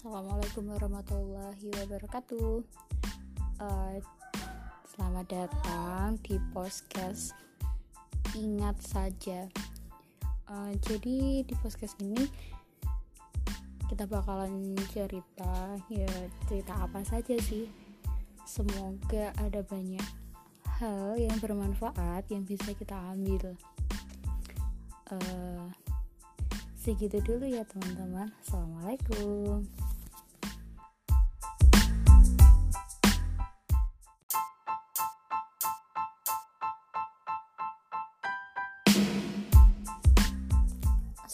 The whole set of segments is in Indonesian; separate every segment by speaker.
Speaker 1: Assalamualaikum warahmatullahi wabarakatuh. Uh, selamat datang di podcast Ingat saja. Uh, jadi di podcast ini kita bakalan cerita, ya cerita apa saja sih. Semoga ada banyak hal yang bermanfaat yang bisa kita ambil. Uh, segitu dulu ya teman-teman. Assalamualaikum.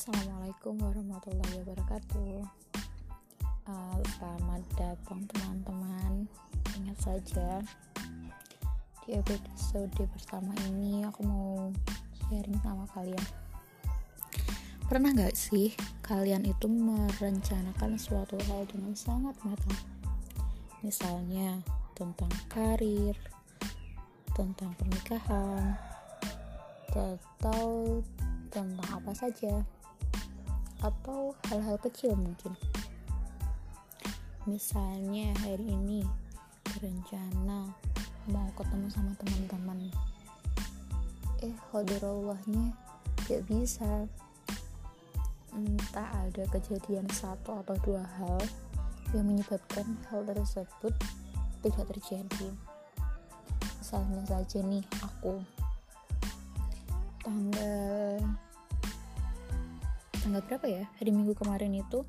Speaker 1: Assalamualaikum warahmatullahi wabarakatuh. Uh, Selamat datang teman-teman. Ingat saja Di episode pertama ini Aku mau sharing sama kalian. Pernah gak sih kalian itu merencanakan suatu hal dengan sangat matang? Misalnya tentang karir Tentang pernikahan Atau tentang apa saja atau hal-hal kecil mungkin. Misalnya hari ini berencana mau ketemu sama teman-teman. Eh hadirallahnya gak bisa. Entah ada kejadian satu atau dua hal yang menyebabkan hal tersebut tidak terjadi. Misalnya saja nih aku tanggal tanggal berapa ya? Hari minggu kemarin itu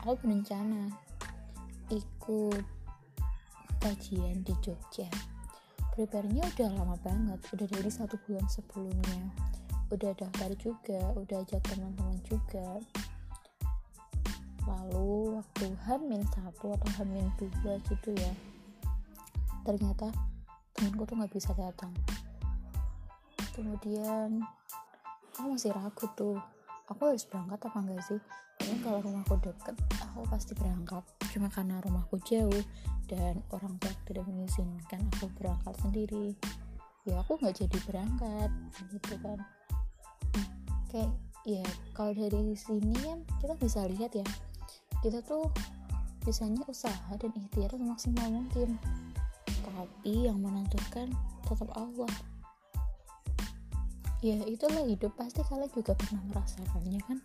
Speaker 1: aku berencana ikut kajian di Jogja. Prepare-nya udah lama banget udah dari satu bulan sebelumnya. Udah daftar juga udah ajak teman-teman juga. Lalu waktu hamin satu atau hamin dua gitu ya ternyata temanku tuh nggak bisa datang. Kemudian aku masih ragu tuh aku harus berangkat apa enggak sih? Karena kalau rumahku deket aku pasti berangkat. Cuma karena rumahku jauh dan orang tua tidak mengizinkan aku berangkat sendiri. Ya aku nggak jadi berangkat gitu kan. Kayak ya kalau dari sini kan kita bisa lihat ya kita tuh bisanya usaha dan ikhtiar semaksimal mungkin. Tapi yang menentukan tetap Allah ya itulah hidup. Pasti kalian juga pernah merasakannya kan?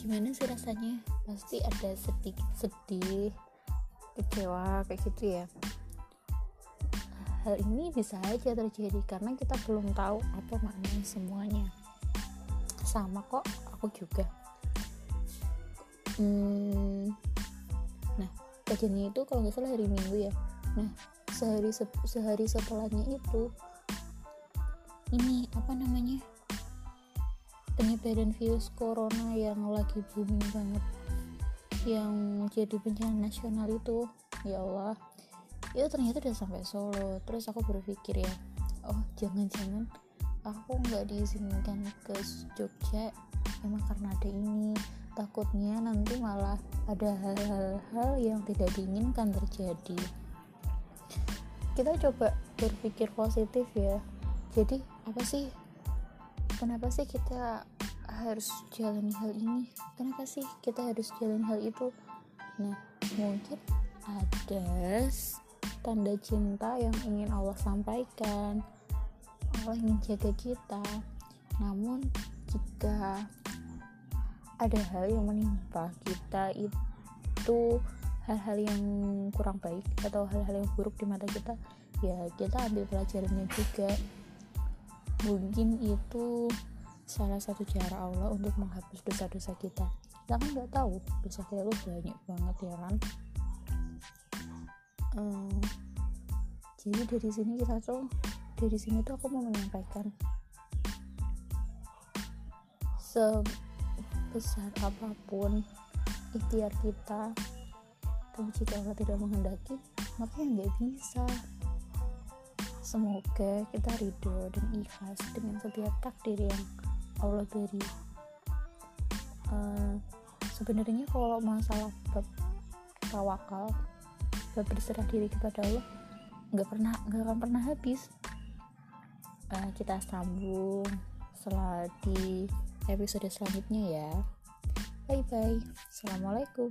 Speaker 1: Gimana sih rasanya? Pasti ada sedikit sedih kecewa kayak gitu ya. Hal ini bisa aja terjadi karena kita belum tahu apa maknanya semuanya. Sama kok aku juga. Hmm, nah kejadian itu kalau nggak salah hari minggu ya. Nah sehari se sehari setelahnya itu ini apa namanya penyebaran virus corona yang lagi booming banget yang jadi bencana nasional itu ya Allah. Itu ternyata udah sampai Solo. Terus aku berpikir ya oh jangan-jangan aku nggak diizinkan ke Jogja emang karena ada ini. Takutnya nanti malah ada hal-hal yang tidak diinginkan terjadi. Kita coba berpikir positif ya jadi apa sih? Kenapa sih kita harus jalani hal ini? Kenapa sih kita harus jalani hal itu? Nah mungkin ada tanda cinta yang ingin Allah sampaikan. Allah ingin jaga kita. Namun jika ada hal yang menimpa kita itu hal-hal yang kurang baik atau hal-hal yang buruk di mata kita ya kita ambil pelajarannya juga mungkin itu salah satu cara Allah untuk menghapus dosa-dosa kita. Kita kan nggak tahu dosa kita tuh banyak banget ya kan? Um, jadi dari sini kita tuh dari sini tuh aku mau menyampaikan sebesar apa pun ikhtiar kita tapi jika Allah tidak menghendaki maka ya nggak bisa Semoga kita ridho dan ikhlas dengan setiap takdir yang Allah beri. Uh, Sebenarnya kalau masalah bab tawakal, bab berserah diri kepada Allah, nggak pernah nggak akan pernah habis. Uh, kita sambung setelah di episode selanjutnya ya. bye bye assalamualaikum